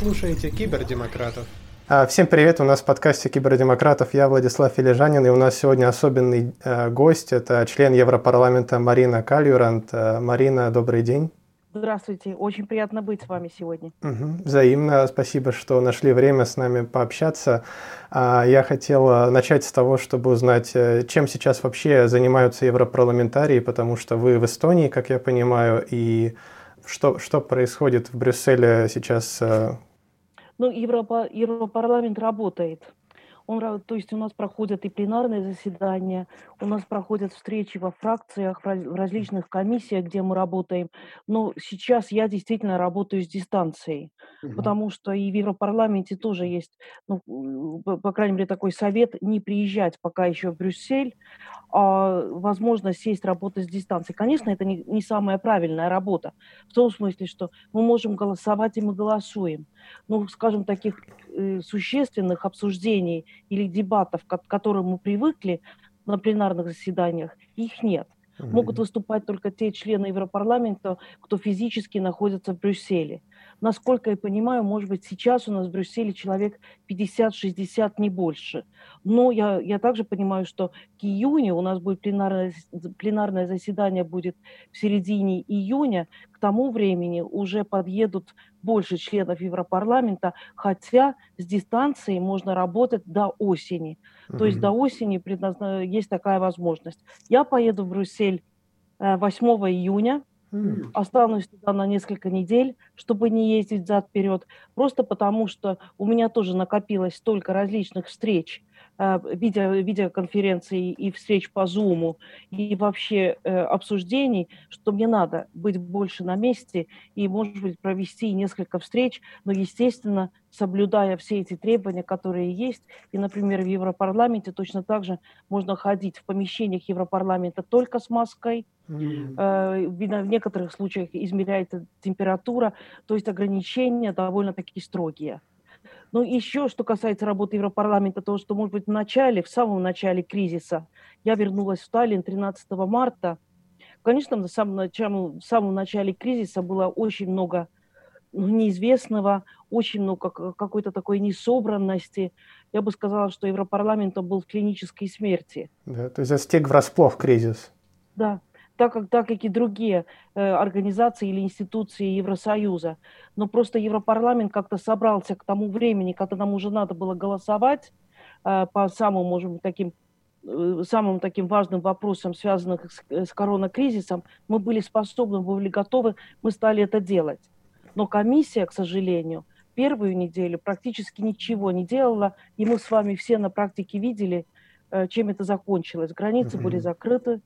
слушаете Кибердемократов. А, всем привет, у нас в подкасте Кибердемократов я Владислав Филижанин, и у нас сегодня особенный э, гость, это член Европарламента Марина Кальюрант. Э, Марина, добрый день. Здравствуйте, очень приятно быть с вами сегодня. Угу. Взаимно, спасибо, что нашли время с нами пообщаться. А, я хотел начать с того, чтобы узнать, э, чем сейчас вообще занимаются европарламентарии, потому что вы в Эстонии, как я понимаю, и что, что происходит в Брюсселе сейчас ну, Европа, Европарламент работает. Он, то есть у нас проходят и пленарные заседания, у нас проходят встречи во фракциях, в различных комиссиях, где мы работаем. Но сейчас я действительно работаю с дистанцией, угу. потому что и в Европарламенте тоже есть, ну, по крайней мере, такой совет не приезжать пока еще в Брюссель, а возможность сесть работать с дистанции. Конечно, это не, не самая правильная работа, в том смысле, что мы можем голосовать, и мы голосуем. Ну, скажем, таких э, существенных обсуждений или дебатов, к которым мы привыкли на пленарных заседаниях, их нет. Могут выступать только те члены Европарламента, кто физически находится в Брюсселе. Насколько я понимаю, может быть, сейчас у нас в Брюсселе человек 50-60, не больше. Но я, я также понимаю, что к июню у нас будет пленарное, пленарное заседание будет в середине июня. К тому времени уже подъедут больше членов Европарламента, хотя с дистанцией можно работать до осени. Mm-hmm. То есть до осени предназна... есть такая возможность. Я поеду в Брюссель 8 э, июня, Mm. Останусь туда на несколько недель, чтобы не ездить зад-вперед, просто потому что у меня тоже накопилось столько различных встреч, видео, видеоконференций и встреч по Zoom, и вообще э, обсуждений, что мне надо быть больше на месте и, может быть, провести несколько встреч, но, естественно, соблюдая все эти требования, которые есть. И, например, в Европарламенте точно так же можно ходить в помещениях Европарламента только с маской. Mm-hmm. В некоторых случаях измеряется температура, то есть ограничения довольно-таки строгие. Ну, еще, что касается работы Европарламента, то, что, может быть, в начале, в самом начале кризиса, я вернулась в Таллин 13 марта. Конечно, на самом, начале, в самом начале кризиса было очень много ну, неизвестного, очень много какой-то такой несобранности. Я бы сказала, что Европарламент был в клинической смерти. Да, то есть застиг врасплох кризис. Да, так как, так как и другие э, организации или институции Евросоюза. Но просто Европарламент как-то собрался к тому времени, когда нам уже надо было голосовать э, по самым, может быть, таким э, самым таким важным вопросам, связанным с, с коронакризисом, мы были способны, мы были готовы, мы стали это делать. Но комиссия, к сожалению, первую неделю практически ничего не делала, и мы с вами все на практике видели, э, чем это закончилось. Границы mm-hmm. были закрыты,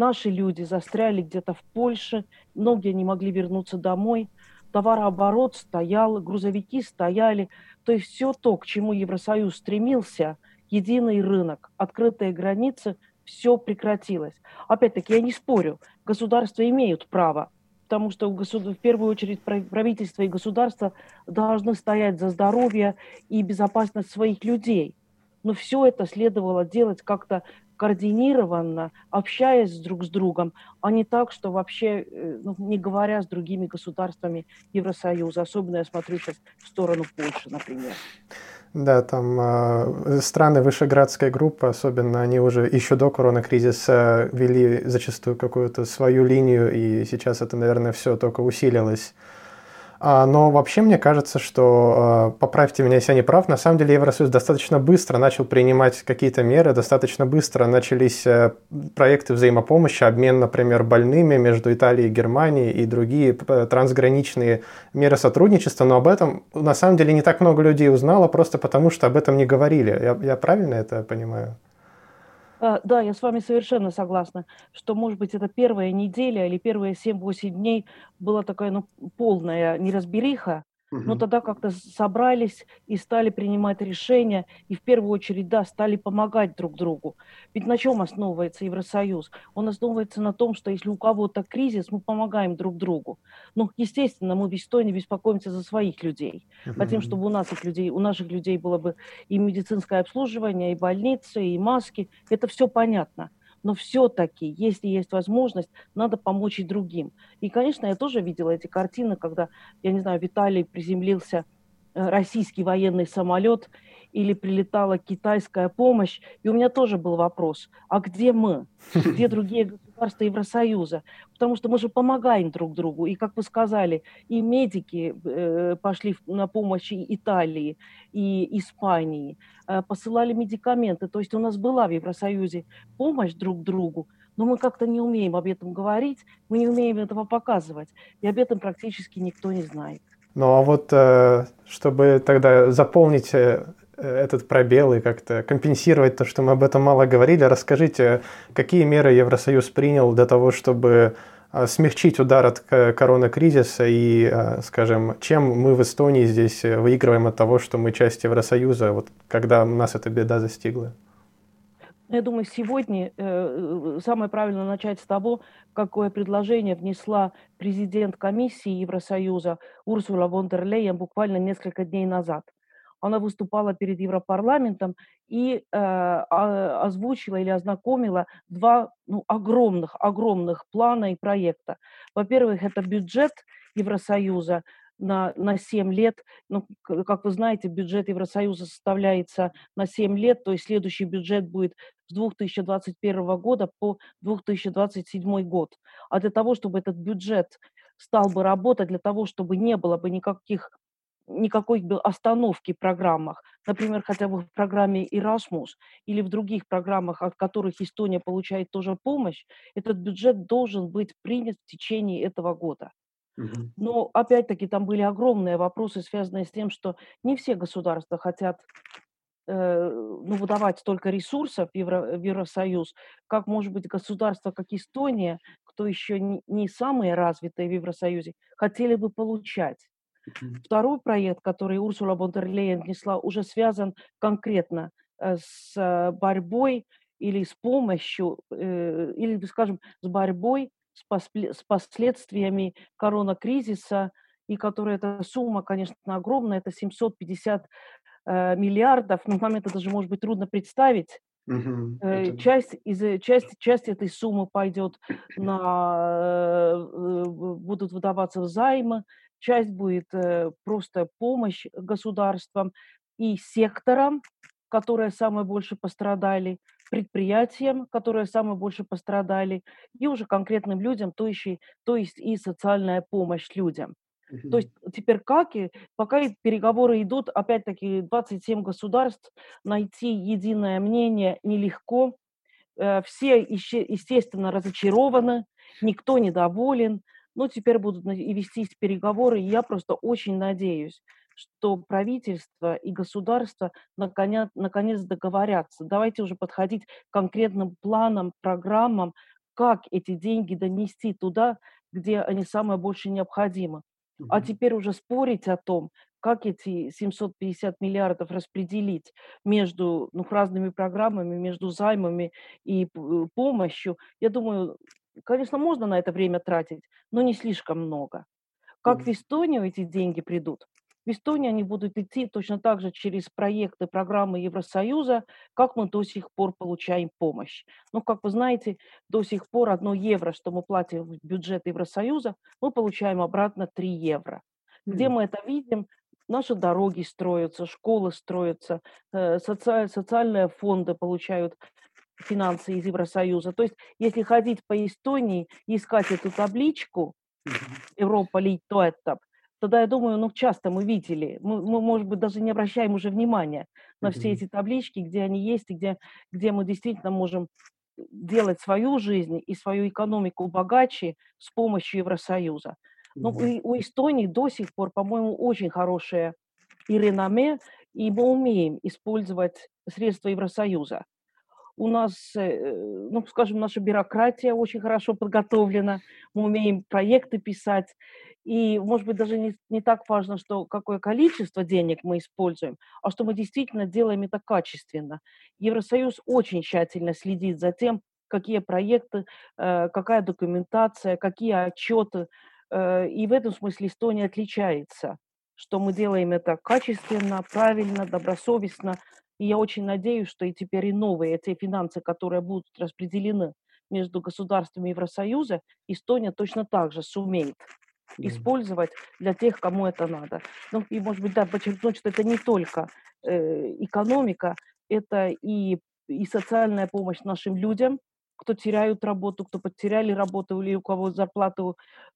наши люди застряли где-то в Польше, многие не могли вернуться домой, товарооборот стоял, грузовики стояли. То есть все то, к чему Евросоюз стремился, единый рынок, открытые границы, все прекратилось. Опять-таки, я не спорю, государства имеют право потому что в первую очередь правительство и государство должны стоять за здоровье и безопасность своих людей. Но все это следовало делать как-то координированно, общаясь друг с другом, а не так, что вообще, э, ну, не говоря с другими государствами Евросоюза. Особенно я смотрю сейчас в сторону Польши, например. Да, там э, страны Вышеградской группы, особенно они уже еще до коронакризиса вели зачастую какую-то свою линию, и сейчас это, наверное, все только усилилось. А, но вообще мне кажется, что, а, поправьте меня, если я не прав, на самом деле Евросоюз достаточно быстро начал принимать какие-то меры, достаточно быстро начались э, проекты взаимопомощи, обмен, например, больными между Италией и Германией и другие трансграничные меры сотрудничества, но об этом на самом деле не так много людей узнало, просто потому что об этом не говорили. Я, я правильно это понимаю? А, да, я с вами совершенно согласна, что, может быть, это первая неделя или первые 7-8 дней была такая ну, полная неразбериха, но тогда как-то собрались и стали принимать решения, и в первую очередь, да, стали помогать друг другу. Ведь на чем основывается Евросоюз? Он основывается на том, что если у кого-то кризис, мы помогаем друг другу. Ну, естественно, мы в Эстонии беспокоимся за своих людей. Хотим, чтобы у наших людей, у наших людей было бы и медицинское обслуживание, и больницы, и маски. Это все понятно но все-таки, если есть возможность, надо помочь и другим. И, конечно, я тоже видела эти картины, когда, я не знаю, Виталий приземлился российский военный самолет или прилетала китайская помощь. И у меня тоже был вопрос, а где мы? Где другие государства Евросоюза? Потому что мы же помогаем друг другу. И, как вы сказали, и медики э, пошли на помощь Италии, и Испании, э, посылали медикаменты. То есть у нас была в Евросоюзе помощь друг другу, но мы как-то не умеем об этом говорить, мы не умеем этого показывать, и об этом практически никто не знает. Ну а вот э, чтобы тогда заполнить этот пробел и как-то компенсировать то, что мы об этом мало говорили, расскажите, какие меры Евросоюз принял для того, чтобы э, смягчить удар от коронакризиса и, скажем, чем мы в Эстонии здесь выигрываем от того, что мы часть Евросоюза, вот когда нас эта беда застигла? Я думаю, сегодня э, самое правильно начать с того, какое предложение внесла президент комиссии Евросоюза Урсула фон дер Лейен буквально несколько дней назад. Она выступала перед Европарламентом и э, озвучила или ознакомила два ну, огромных, огромных плана и проекта. Во-первых, это бюджет Евросоюза на, на 7 лет. Ну, как вы знаете, бюджет Евросоюза составляется на 7 лет, то есть следующий бюджет будет с 2021 года по 2027 год. А для того, чтобы этот бюджет стал бы работать, для того, чтобы не было бы никаких никакой остановки в программах, например, хотя бы в программе Erasmus или в других программах, от которых Эстония получает тоже помощь, этот бюджет должен быть принят в течение этого года. Но опять-таки там были огромные вопросы, связанные с тем, что не все государства хотят э, ну, выдавать столько ресурсов в, Евро, в Евросоюз, как, может быть, государства, как Эстония, кто еще не, не самые развитые в Евросоюзе, хотели бы получать. Второй проект, который Урсула Лейен внесла, уже связан конкретно э, с э, борьбой или с помощью, или, скажем, с борьбой с последствиями коронакризиса, и которая эта сумма, конечно, огромная, это 750 э, миллиардов, но вам это даже может быть трудно представить. Угу, это... Часть, из, э, часть, часть этой суммы пойдет на, э, будут выдаваться займы, часть будет просто помощь государствам и секторам, которые самые больше пострадали, предприятиям, которые самые больше пострадали, и уже конкретным людям, то, еще, то есть и социальная помощь людям. То есть теперь как и пока переговоры идут, опять-таки 27 государств, найти единое мнение нелегко. Э, все, естественно, разочарованы, никто недоволен, но теперь будут и вестись переговоры, и я просто очень надеюсь, что правительство и государство наконец, наконец договорятся. Давайте уже подходить к конкретным планам, программам, как эти деньги донести туда, где они самое больше необходимы. А теперь уже спорить о том, как эти 750 миллиардов распределить между ну, разными программами, между займами и помощью, я думаю, конечно, можно на это время тратить, но не слишком много. Как в Эстонию эти деньги придут, в Эстонии они будут идти точно так же через проекты, программы Евросоюза, как мы до сих пор получаем помощь. Ну, как вы знаете, до сих пор одно евро, что мы платим в бюджет Евросоюза, мы получаем обратно 3 евро. Где мы это видим? Наши дороги строятся, школы строятся, э, соци... социальные фонды получают финансы из Евросоюза. То есть, если ходить по Эстонии и искать эту табличку, Европа Лит Туэттап, тогда я думаю, ну, часто мы видели, мы, мы, может быть, даже не обращаем уже внимания на все эти таблички, где они есть, и где, где мы действительно можем делать свою жизнь и свою экономику богаче с помощью Евросоюза. Но mm у, у Эстонии до сих пор, по-моему, очень хорошее и реноме, и мы умеем использовать средства Евросоюза. У нас, э, ну, скажем, наша бюрократия очень хорошо подготовлена, мы умеем проекты писать, и, может быть, даже не, не так важно, что какое количество денег мы используем, а что мы действительно делаем это качественно. Евросоюз очень тщательно следит за тем, какие проекты, э, какая документация, какие отчеты. Э, и в этом смысле Эстония отличается, что мы делаем это качественно, правильно, добросовестно. И я очень надеюсь, что и теперь и новые эти финансы, которые будут распределены между государствами Евросоюза, Эстония точно так же сумеет использовать для тех, кому это надо. Ну и, может быть, да, подчеркнуть, что это не только э, экономика, это и, и социальная помощь нашим людям, кто теряют работу, кто потеряли работу или у кого зарплата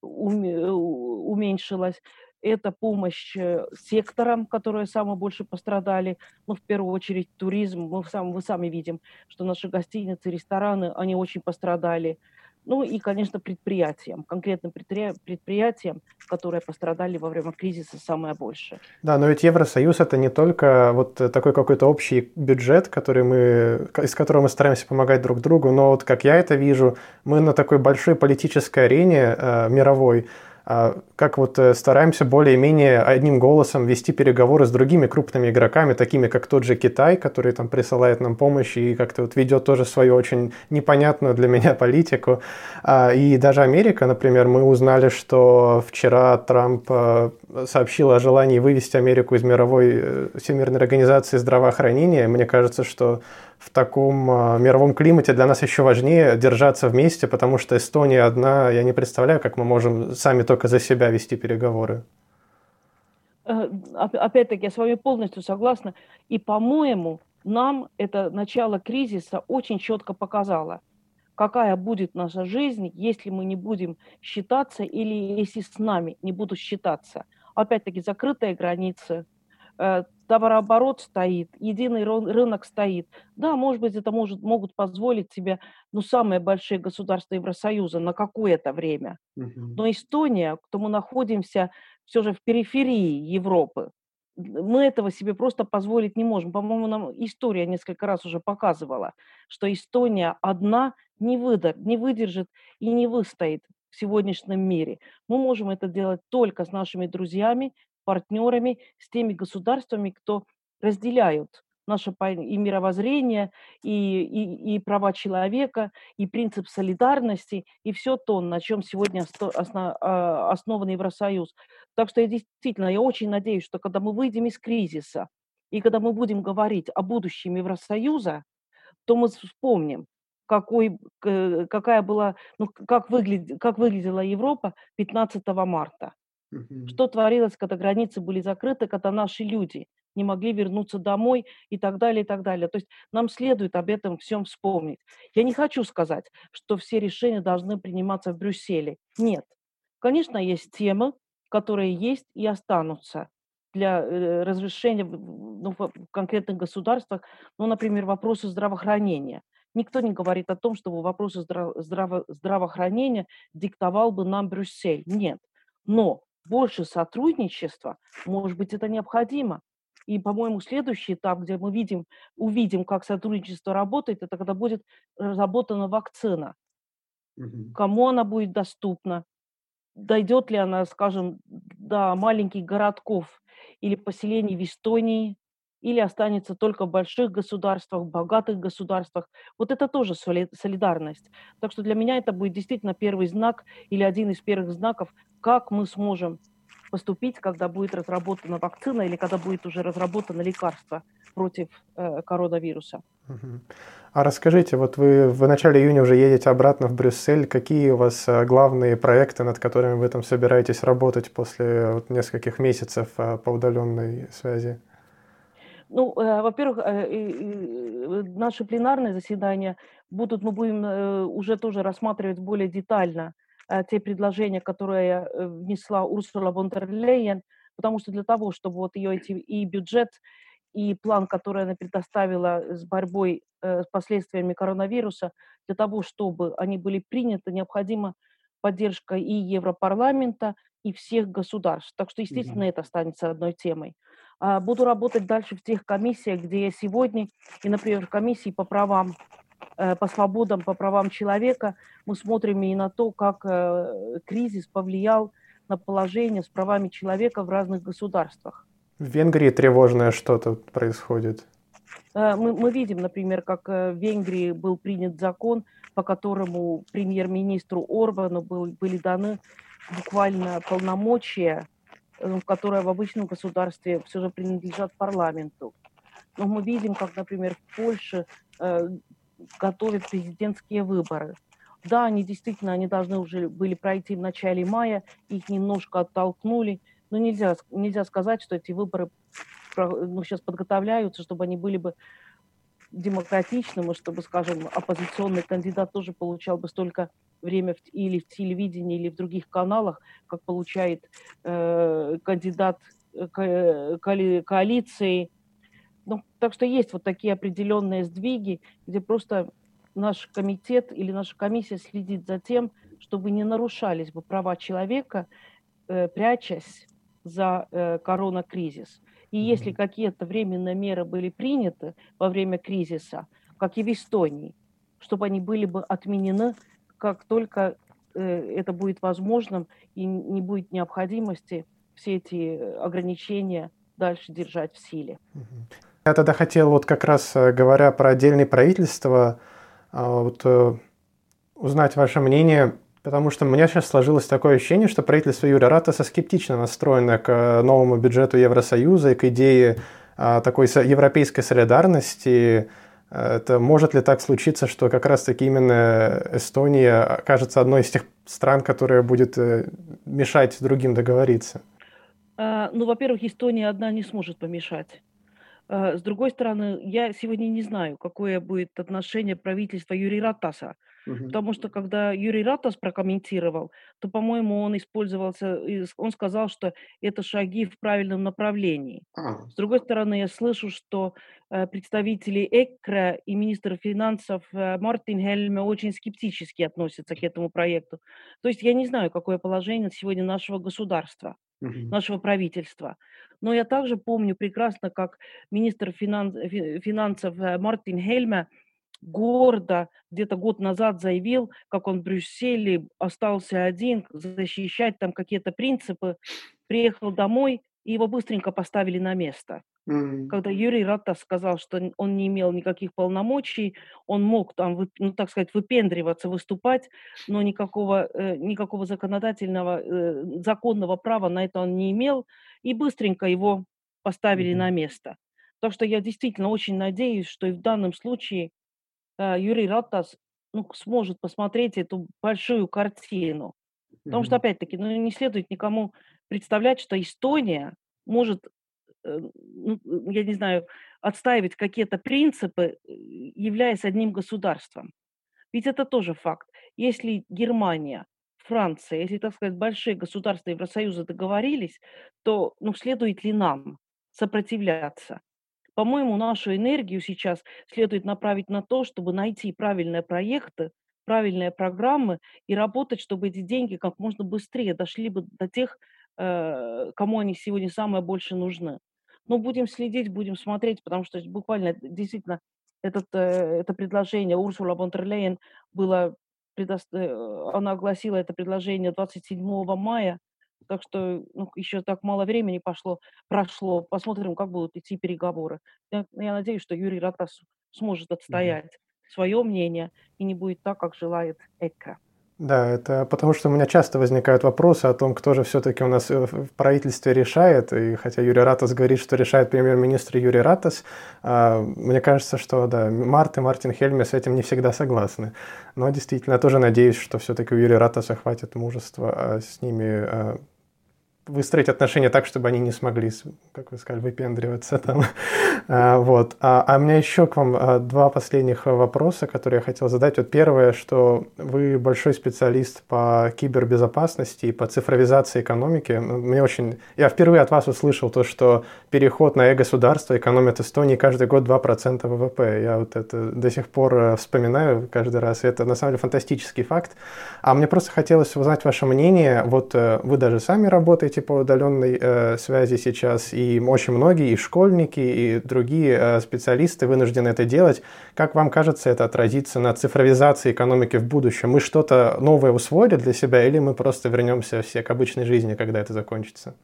уменьшилась. Это помощь э, секторам, которые самые больше пострадали. Ну, в первую очередь, туризм. Мы сам, вы сами видим, что наши гостиницы, рестораны, они очень пострадали. Ну и, конечно, предприятиям, конкретным предприятиям, которые пострадали во время кризиса самое больше. Да, но ведь Евросоюз это не только вот такой какой-то общий бюджет, который мы, из которого мы стараемся помогать друг другу, но вот как я это вижу, мы на такой большой политической арене э, мировой, как вот э, стараемся более-менее одним голосом вести переговоры с другими крупными игроками, такими как тот же Китай, который там присылает нам помощь и как-то вот ведет тоже свою очень непонятную для меня политику. А, и даже Америка, например, мы узнали, что вчера Трамп э, сообщил о желании вывести Америку из мировой э, Всемирной организации здравоохранения. Мне кажется, что в таком а, мировом климате для нас еще важнее держаться вместе, потому что Эстония одна, я не представляю, как мы можем сами только за себя вести переговоры. Э, опять-таки, я с вами полностью согласна. И, по-моему, нам это начало кризиса очень четко показало, какая будет наша жизнь, если мы не будем считаться или если с нами не будут считаться. Опять-таки, закрытые границы, товарооборот стоит, единый рынок стоит. Да, может быть, это может, могут позволить себе ну, самые большие государства Евросоюза на какое-то время. Но Эстония, то мы находимся все же в периферии Европы, мы этого себе просто позволить не можем. По-моему, нам история несколько раз уже показывала, что Эстония одна не, выдер, не выдержит и не выстоит в сегодняшнем мире. Мы можем это делать только с нашими друзьями, партнерами, с теми государствами, кто разделяют наше и мировоззрение, и, и, и права человека, и принцип солидарности, и все то, на чем сегодня а, основан Евросоюз. Так что я действительно, я очень надеюсь, что когда мы выйдем из кризиса, и когда мы будем говорить о будущем Евросоюза, то мы вспомним, какой, какая была, ну, как, выглядит, как выглядела Европа 15 марта. Что творилось, когда границы были закрыты, когда наши люди не могли вернуться домой и так далее, и так далее. То есть нам следует об этом всем вспомнить. Я не хочу сказать, что все решения должны приниматься в Брюсселе. Нет. Конечно, есть темы, которые есть и останутся для э, разрешения ну, в конкретных государствах, ну, например, вопросы здравоохранения. Никто не говорит о том, чтобы вопросы здраво здравоохранения диктовал бы нам Брюссель. Нет. Но больше сотрудничества, может быть, это необходимо. И, по-моему, следующий этап, где мы видим, увидим, как сотрудничество работает, это когда будет разработана вакцина. Угу. Кому она будет доступна? Дойдет ли она, скажем, до маленьких городков или поселений в Эстонии, или останется только в больших государствах, богатых государствах. Вот это тоже солидарность. Так что для меня это будет действительно первый знак или один из первых знаков, как мы сможем поступить, когда будет разработана вакцина или когда будет уже разработано лекарство против э, коронавируса. А расскажите, вот вы в начале июня уже едете обратно в Брюссель. Какие у вас э, главные проекты, над которыми вы там собираетесь работать после вот нескольких месяцев э, по удаленной связи? Ну, э, во-первых, э, э, наши пленарные заседания будут, мы будем уже тоже рассматривать более детально те предложения, которые внесла Урсула фон дер Лейен, потому что для того, чтобы вот ее эти и бюджет, и план, который она предоставила с борьбой с последствиями коронавируса, для того, чтобы они были приняты, необходима поддержка и Европарламента, и всех государств. Так что, естественно, mm-hmm. это останется одной темой. А, буду работать дальше в тех комиссиях, где я сегодня, и, например, в комиссии по правам, э, по свободам, по правам человека, мы смотрим и на то, как э, кризис повлиял на положение с правами человека в разных государствах. В Венгрии тревожное что-то происходит. Э, мы, мы видим, например, как в Венгрии был принят закон, по которому премьер-министру Орбану был, были даны буквально полномочия Э, которые в обычном государстве все же принадлежат парламенту. Но мы видим, как, например, в Польше э, готовят президентские выборы. Да, они действительно, они должны уже были пройти в начале мая, их немножко оттолкнули, но нельзя, нельзя сказать, что эти выборы ну, сейчас подготовляются, чтобы они были бы демократичным, и чтобы, скажем, оппозиционный кандидат тоже получал бы столько время в, или в телевидении, или в других каналах, как получает э, кандидат э, ко, коали, коалиции. Ну, так что есть вот такие определенные сдвиги, где просто наш комитет или наша комиссия следит за тем, чтобы не нарушались бы права человека, э, прячась за э, коронакризис. И если какие-то временные меры были приняты во время кризиса, как и в Эстонии, чтобы они были бы отменены, как только э, это будет возможным и не будет необходимости все эти ограничения дальше держать в силе. Я тогда хотел, вот как раз э, говоря про отдельные правительства, а, вот, э, узнать ваше мнение Потому что у меня сейчас сложилось такое ощущение, что правительство Юрия Ратаса скептично настроено к э, новому бюджету Евросоюза и к идее а, такой европейской солидарности. Это может ли так случиться, что как раз-таки именно Эстония окажется одной из тех стран, которая будет э, мешать другим договориться? А, ну, во-первых, Эстония одна не сможет помешать. А, с другой стороны, я сегодня не знаю, какое будет отношение правительства Юрия Ратаса Мгм. Потому что когда Юрий Ратас прокомментировал, то, по-моему, он использовался, он сказал, что это шаги в правильном направлении. А. С другой стороны, я слышу, что э, представители ЭКРА и министр финансов э, Мартин Хельме очень скептически относятся к этому проекту. То есть я не знаю, какое положение сегодня нашего государства, Мгм. нашего правительства. Но я также помню прекрасно, как министр финанс, финансов э, Мартин Хельме гордо где-то год назад заявил, как он в Брюсселе остался один, защищать там какие-то принципы, приехал домой, и его быстренько поставили на место. Mm-hmm. Когда Юрий Ратас сказал, что он не имел никаких полномочий, он мог там, ну так сказать, выпендриваться, выступать, но никакого, э, никакого законодательного, э, законного права на это он не имел, и быстренько его поставили mm-hmm. на место. Так что я действительно очень надеюсь, что и в данном случае Юрий Ратас ну, сможет посмотреть эту большую картину. Потому что, опять-таки, ну, не следует никому представлять, что Эстония может, э, ну, я не знаю, отстаивать какие-то принципы, э, являясь одним государством. Ведь это тоже факт. Если Германия, Франция, если, так сказать, большие государства Евросоюза договорились, то ну, следует ли нам сопротивляться? По-моему, нашу энергию сейчас следует направить на то, чтобы найти правильные проекты, правильные программы и работать, чтобы эти деньги как можно быстрее дошли бы до тех, э, кому они сегодня самое больше нужны. Но будем следить, будем смотреть, потому что буквально действительно этот, э, это предложение Урсула дер было, э, она огласила это предложение 27 мая, так что ну, еще так мало времени пошло, прошло. Посмотрим, как будут идти переговоры. Я, я надеюсь, что Юрий Ратас сможет отстоять mm-hmm. свое мнение и не будет так, как желает ЭКО. Да, это потому что у меня часто возникают вопросы о том, кто же все-таки у нас э, в правительстве решает. И хотя Юрий Ратас говорит, что решает премьер-министр Юрий Ратас, а, мне кажется, что да, Март и Мартин Хельме с этим не всегда согласны. Но действительно, я тоже надеюсь, что все-таки у Юрия Ратаса хватит мужества а, с ними а, выстроить отношения так, чтобы они не смогли, как вы сказали, выпендриваться там. А, вот. А, а у меня еще к вам а, два последних вопроса, которые я хотел задать. Вот первое, что вы большой специалист по кибербезопасности и по цифровизации экономики. Ну, мне очень... Я впервые от вас услышал то, что переход на э-государство экономит Эстонии каждый год 2% ВВП. Я вот это до сих пор э, вспоминаю каждый раз. Это на самом деле фантастический факт. А мне просто хотелось узнать ваше мнение. Вот э, вы даже сами работаете работаете по удаленной э, связи сейчас, и очень многие, и школьники, и другие э, специалисты вынуждены это делать. Как вам кажется, это отразится на цифровизации экономики в будущем? Мы что-то новое усвоили для себя, или мы просто вернемся все к обычной жизни, когда это закончится?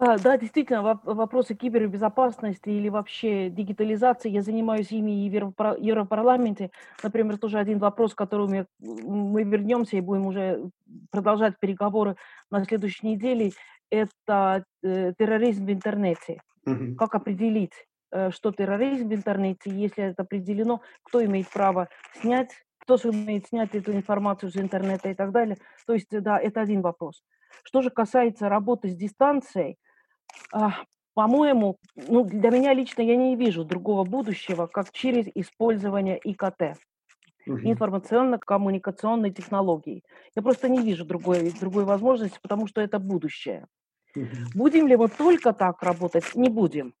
А, да, действительно, вопросы кибербезопасности или вообще дигитализации, я занимаюсь ими и в Европарламенте. Например, тоже один вопрос, к которому мы вернемся и будем уже продолжать переговоры на следующей неделе, это э, терроризм в интернете. Угу. Как определить, э, что терроризм в интернете, если это определено, кто имеет право снять кто же умеет снять эту информацию с интернета и так далее. То есть, да, это один вопрос. Что же касается работы с дистанцией, по-моему, ну, для меня лично я не вижу другого будущего, как через использование ИКТ, информационно-коммуникационной технологии. Я просто не вижу другой, другой возможности, потому что это будущее. Будем ли мы только так работать? Не будем.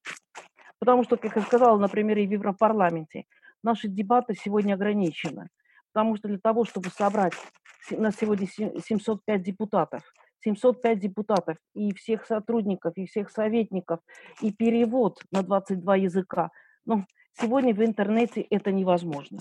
Потому что, как я сказала на примере в Европарламенте, наши дебаты сегодня ограничены. Потому что для того, чтобы собрать, у нас сегодня 705 депутатов, 705 депутатов и всех сотрудников, и всех советников, и перевод на 22 языка. Но сегодня в интернете это невозможно.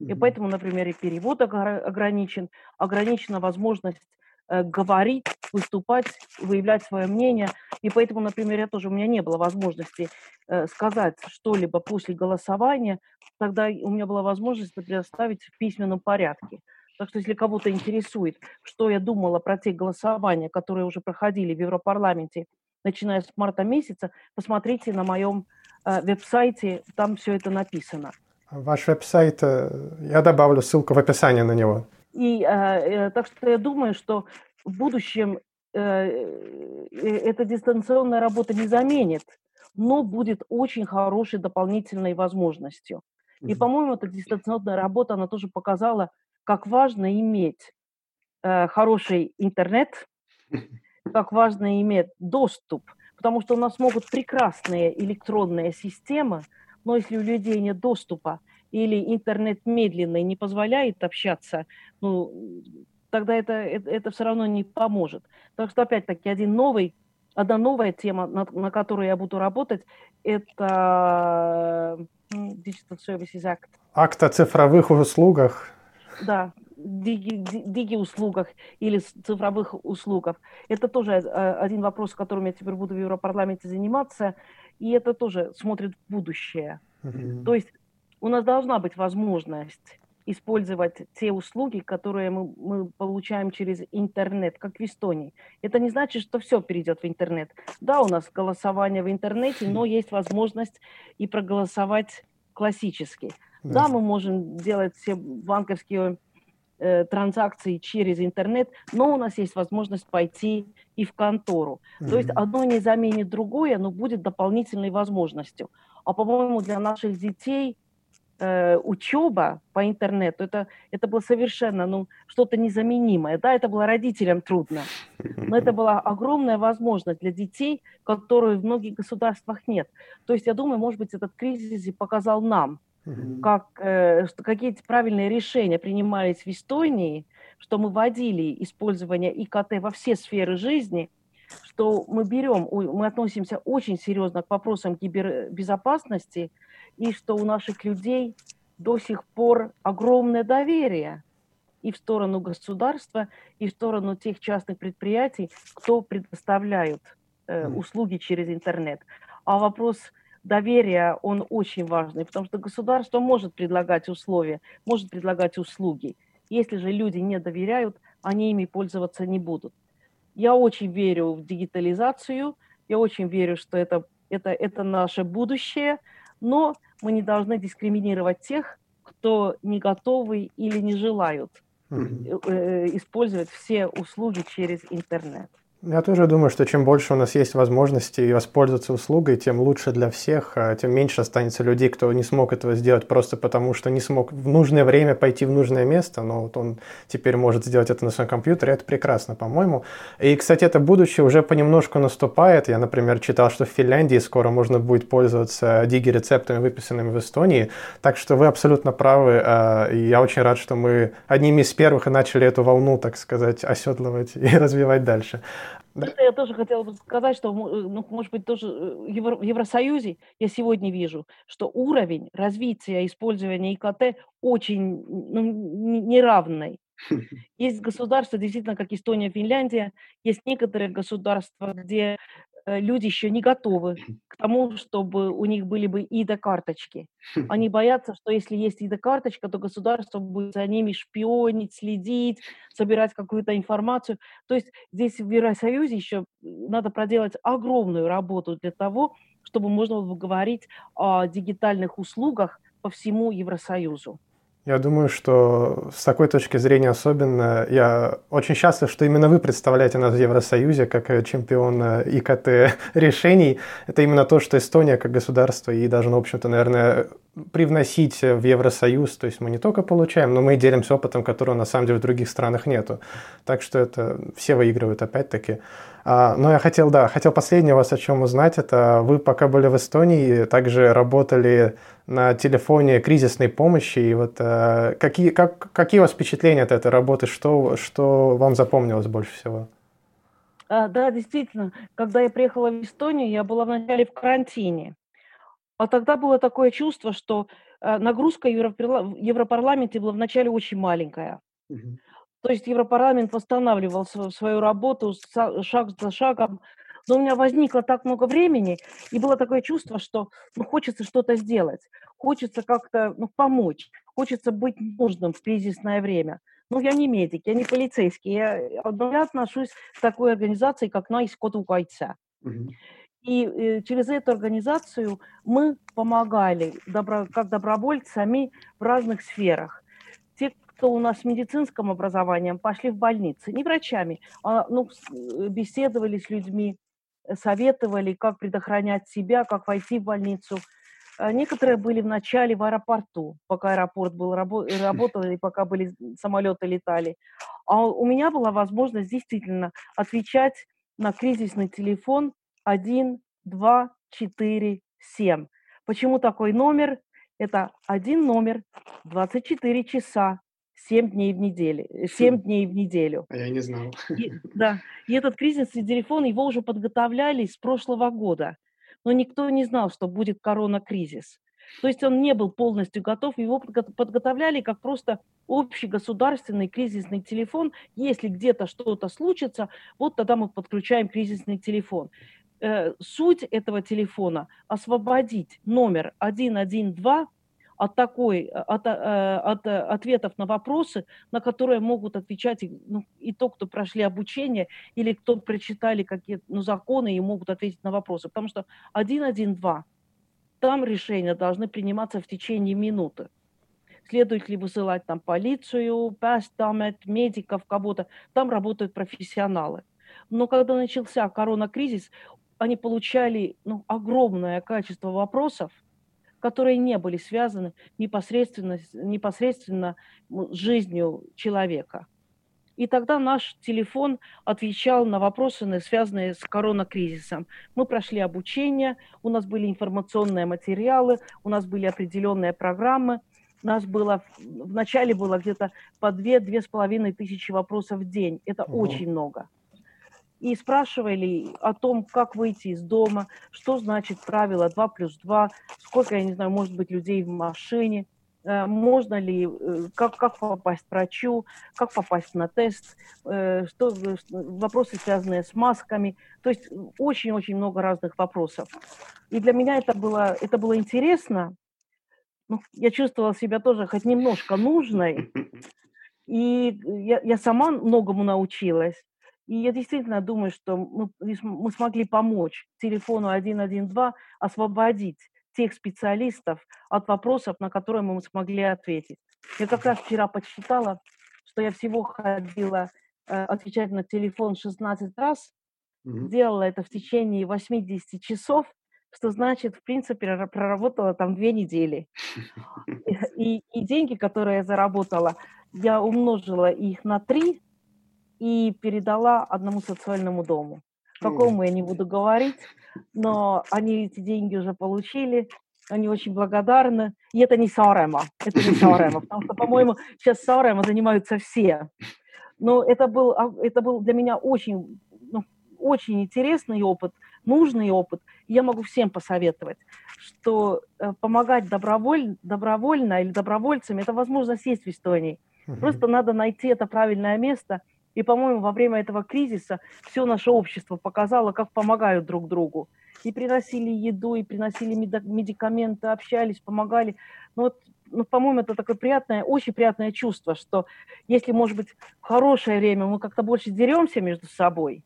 И поэтому, например, и перевод ограничен, ограничена возможность э, говорить, выступать, выявлять свое мнение. И поэтому, например, я тоже, у меня не было возможности э, сказать что-либо после голосования. Тогда у меня была возможность предоставить в письменном порядке. Так что если кого-то интересует, что я думала про те голосования, которые уже проходили в Европарламенте, начиная с марта месяца, посмотрите на моем э, веб-сайте, там все это написано. Ваш веб-сайт, э, я добавлю ссылку в описании на него. И э, э, так что я думаю, что в будущем э, э, эта дистанционная работа не заменит, но будет очень хорошей дополнительной возможностью. И, по-моему, эта дистанционная работа, она тоже показала, как важно иметь э, хороший интернет, как важно иметь доступ, потому что у нас могут прекрасные электронные системы, но если у людей нет доступа или интернет медленный не позволяет общаться, ну, тогда это, это, это все равно не поможет. Так что, опять-таки, один новый, одна новая тема, на, на которой я буду работать, это Digital Services Act. Акт о цифровых услугах да, диги-услугах или цифровых услугах. Это тоже э, один вопрос, которым я теперь буду в Европарламенте заниматься, и это тоже смотрит в будущее. Mm-hmm. То есть у нас должна быть возможность использовать те услуги, которые мы, мы получаем через интернет, как в Эстонии. Это не значит, что все перейдет в интернет. Да, у нас голосование в интернете, но есть возможность и проголосовать классически. Да, да мы можем делать все банковские э, транзакции через интернет, но у нас есть возможность пойти и в контору. Mm-hmm. То есть одно не заменит другое, но будет дополнительной возможностью. А по-моему, для наших детей э, учеба по интернету это, это было совершенно ну, что-то незаменимое. Да, это было родителям трудно, но это была огромная возможность для детей, которой в многих государствах нет. То есть я думаю, может быть, этот кризис показал нам, как, э, что какие-то правильные решения принимались в Эстонии, что мы вводили использование ИКТ во все сферы жизни, что мы берем, мы относимся очень серьезно к вопросам кибербезопасности, и что у наших людей до сих пор огромное доверие и в сторону государства, и в сторону тех частных предприятий, кто предоставляют э, услуги через интернет. А вопрос доверия, он очень важный, потому что государство может предлагать условия, может предлагать услуги. Если же люди не доверяют, они ими пользоваться не будут. Я очень верю в дигитализацию, я очень верю, что это, это, это наше будущее, но мы не должны дискриминировать тех, кто не готовы или не желают mm-hmm. использовать все услуги через интернет. Я тоже думаю, что чем больше у нас есть возможностей воспользоваться услугой, тем лучше для всех, а тем меньше останется людей, кто не смог этого сделать просто потому, что не смог в нужное время пойти в нужное место, но вот он теперь может сделать это на своем компьютере, это прекрасно, по-моему. И, кстати, это будущее уже понемножку наступает. Я, например, читал, что в Финляндии скоро можно будет пользоваться диги-рецептами, выписанными в Эстонии, так что вы абсолютно правы, а, и я очень рад, что мы одними из первых и начали эту волну, так сказать, оседлывать и развивать дальше. Да. я тоже хотела бы сказать, что, э, ну, может быть, тоже э, в Евросоюзе я сегодня вижу, что уровень развития использования ИКТ очень ну, неравный. Есть государства, действительно, как Эстония, Финляндия, есть некоторые государства, где люди еще не готовы к тому, чтобы у них были бы ИД-карточки. Они боятся, что если есть ИД-карточка, то государство будет за ними шпионить, следить, собирать какую-то информацию. То есть здесь в Евросоюзе еще надо проделать огромную работу для того, чтобы можно было говорить о дигитальных услугах по всему Евросоюзу. Я думаю, что с такой точки зрения особенно я очень счастлив, что именно вы представляете нас в Евросоюзе как э, чемпион э, ИКТ решений. Это именно то, что Эстония как государство и даже, в общем-то, наверное, привносить в Евросоюз. То есть мы не только получаем, но мы и делимся опытом, которого на самом деле в других странах нету. Так что это все выигрывают опять-таки. А, но я хотел, да, хотел последнее вас о чем узнать. Это вы пока были в Эстонии, также работали на телефоне кризисной помощи. И вот а, какие, как, какие у вас впечатления от этой работы? Что, что вам запомнилось больше всего? А, да, действительно, когда я приехала в Эстонию, я была вначале в карантине. А тогда было такое чувство, что а, нагрузка в Европарламенте была вначале очень маленькая. Угу. То есть Европарламент восстанавливал свою работу шаг за шагом. Но у меня возникло так много времени, и было такое чувство, что ну, хочется что-то сделать, хочется как-то ну, помочь, хочется быть нужным в кризисное время. Ну, я не медик, я не полицейский, я, я отношусь к такой организации, как Найскоту Кайца. И э, через эту организацию мы помогали добро, как добровольцами в разных сферах кто у нас с медицинским образованием, пошли в больницы, не врачами, а ну, э, беседовали с людьми, э, советовали, как предохранять себя, как войти в больницу. А некоторые были в начале в аэропорту, пока аэропорт был, работал и пока были самолеты летали. А у меня была возможность действительно отвечать на кризисный телефон 1, 2, 4, 7. Почему такой номер? Это один номер, 24 часа, 7 дней в неделю. 7 хм. дней в неделю. А я не знал. И, да. И этот кризисный телефон, его уже подготовляли с прошлого года. Но никто не знал, что будет корона-кризис. То есть он не был полностью готов, его подготовляли как просто общегосударственный кризисный телефон. Если где-то что-то случится, вот тогда мы подключаем кризисный телефон. Э, суть этого телефона – освободить номер 112 от такой, э, от, э, от э, ответов на вопросы, на которые могут отвечать ну, и то, кто прошли обучение, или кто прочитали какие-то ну, законы и могут ответить на вопросы. Потому что 1.1.2, там решения должны приниматься в течение минуты. Следует ли высылать там полицию, пастамет, медиков, кого-то. Там работают профессионалы. Но когда начался коронакризис, они получали ну, огромное количество вопросов – которые не были связаны непосредственно, непосредственно с жизнью человека. И тогда наш телефон отвечал на вопросы, связанные с коронакризисом. Мы прошли обучение, у нас были информационные материалы, у нас были определенные программы. У нас было, вначале было где-то по 2-2,5 тысячи вопросов в день. Это Ого. очень много и спрашивали о том, как выйти из дома, что значит правило 2 плюс 2, сколько, я не знаю, может быть людей в машине, э, можно ли, э, как, как попасть к врачу, как попасть на тест, э, что, вопросы, связанные с масками. То есть очень-очень много разных вопросов. И для меня это было, это было интересно. Ну, я чувствовала себя тоже хоть немножко нужной. И я, я сама многому научилась. И я действительно думаю, что мы, мы смогли помочь телефону 112 освободить тех специалистов от вопросов, на которые мы смогли ответить. Я как раз вчера подсчитала, что я всего ходила э, отвечать на телефон 16 раз, mm-hmm. делала это в течение 80 часов, что значит, в принципе, проработала там две недели. И, и деньги, которые я заработала, я умножила их на три, и передала одному социальному дому. Какому я не буду говорить, но они эти деньги уже получили, они очень благодарны. И это не Сарема, это не Сарема, потому что, по-моему, сейчас Сарема занимаются все. Но это был, а, это был для меня очень, ну, очень интересный опыт, нужный опыт. я могу всем посоветовать, что э, помогать доброволь, добровольно или добровольцам – это возможность есть в Эстонии. Просто надо найти это правильное место – и, по-моему, во время этого кризиса все наше общество показало, как помогают друг другу. И приносили еду, и приносили медикаменты, общались, помогали. Ну, вот, ну, по-моему, это такое приятное, очень приятное чувство, что если, может быть, в хорошее время мы как-то больше деремся между собой,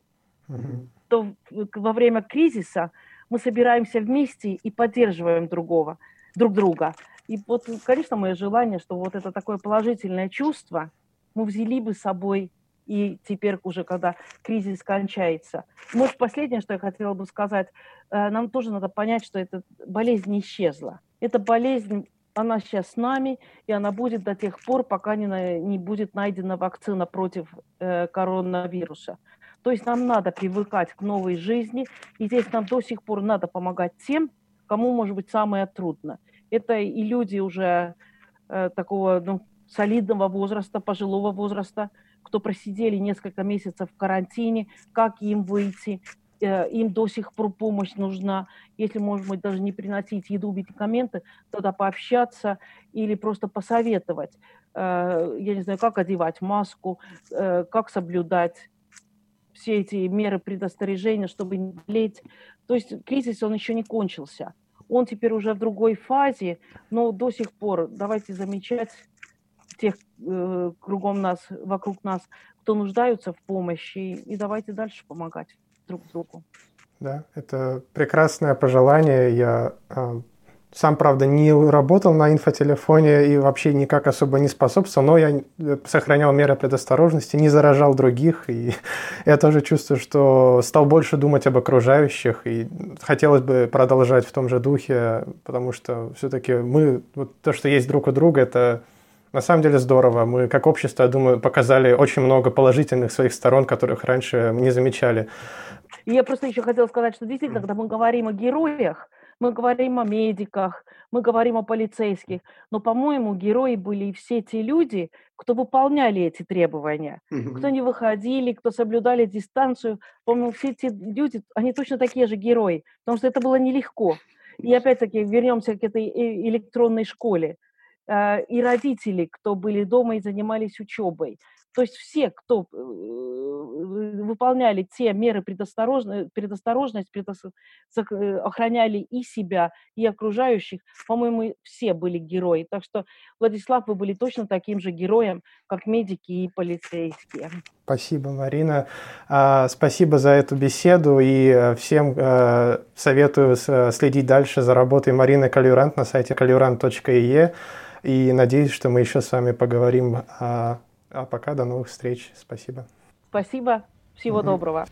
mm-hmm. то во время кризиса мы собираемся вместе и поддерживаем другого, друг друга. И вот, конечно, мое желание, что вот это такое положительное чувство мы взяли бы с собой и теперь уже, когда кризис кончается. Может, последнее, что я хотела бы сказать, э, нам тоже надо понять, что эта болезнь не исчезла. Эта болезнь, она сейчас с нами, и она будет до тех пор, пока не, не будет найдена вакцина против э, коронавируса. То есть нам надо привыкать к новой жизни, и здесь нам до сих пор надо помогать тем, кому, может быть, самое трудно. Это и люди уже э, такого ну, солидного возраста, пожилого возраста, кто просидели несколько месяцев в карантине, как им выйти, э, им до сих пор помощь нужна. Если, может быть, даже не приносить еду, медикаменты, тогда пообщаться или просто посоветовать. Э, я не знаю, как одевать маску, э, как соблюдать все эти меры предостережения, чтобы не болеть. То есть кризис, он еще не кончился. Он теперь уже в другой фазе, но до сих пор давайте замечать тех э, кругом нас, вокруг нас, кто нуждаются в помощи, и давайте дальше помогать друг другу. Да, это прекрасное пожелание. Я э, сам, правда, не работал на инфотелефоне и вообще никак особо не способствовал, но я сохранял меры предосторожности, не заражал других, и я тоже чувствую, что стал больше думать об окружающих, и хотелось бы продолжать в том же духе, потому что все-таки мы, вот то, что есть друг у друга, это на самом деле здорово. Мы как общество, я думаю, показали очень много положительных своих сторон, которых раньше не замечали. Я просто еще хотела сказать, что действительно, когда мы говорим о героях, мы говорим о медиках, мы говорим о полицейских, но, по-моему, герои были и все те люди, кто выполняли эти требования, mm-hmm. кто не выходили, кто соблюдали дистанцию. По-моему, все эти люди, они точно такие же герои, потому что это было нелегко. И опять-таки вернемся к этой э, электронной школе. Э, и родители, кто были дома и занимались учебой. То есть все, кто э, выполняли те меры предосторожности, предосторожность, э, охраняли и себя, и окружающих, по-моему, все были герои. Так что, Владислав, вы были точно таким же героем, как медики и полицейские. Спасибо, Марина. А, спасибо за эту беседу и всем советую следить дальше за работой Марины Калюрант на сайте kalюрант.ee. И надеюсь, что мы еще с вами поговорим. А, а пока до новых встреч. Спасибо. Спасибо. Всего угу. доброго.